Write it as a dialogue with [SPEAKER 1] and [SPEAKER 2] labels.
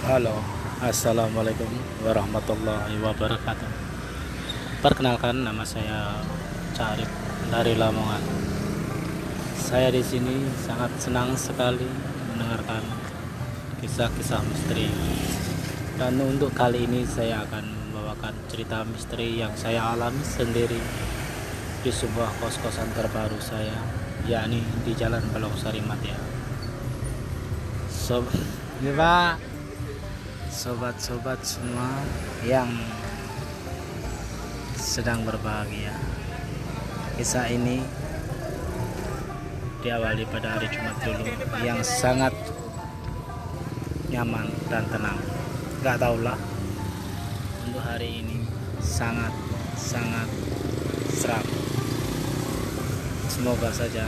[SPEAKER 1] Halo, Assalamualaikum warahmatullahi wabarakatuh. Perkenalkan, nama saya Carif dari Lamongan. Saya di sini sangat senang sekali mendengarkan kisah-kisah misteri. Dan untuk kali ini saya akan membawakan cerita misteri yang saya alami sendiri di sebuah kos-kosan terbaru saya, yakni di Jalan Balong Matia. Sob, ini Pak, sobat-sobat semua yang sedang berbahagia. Kisah ini diawali pada hari Jumat dulu yang sangat nyaman dan tenang. Gak lah untuk hari ini sangat sangat seram. Semoga saja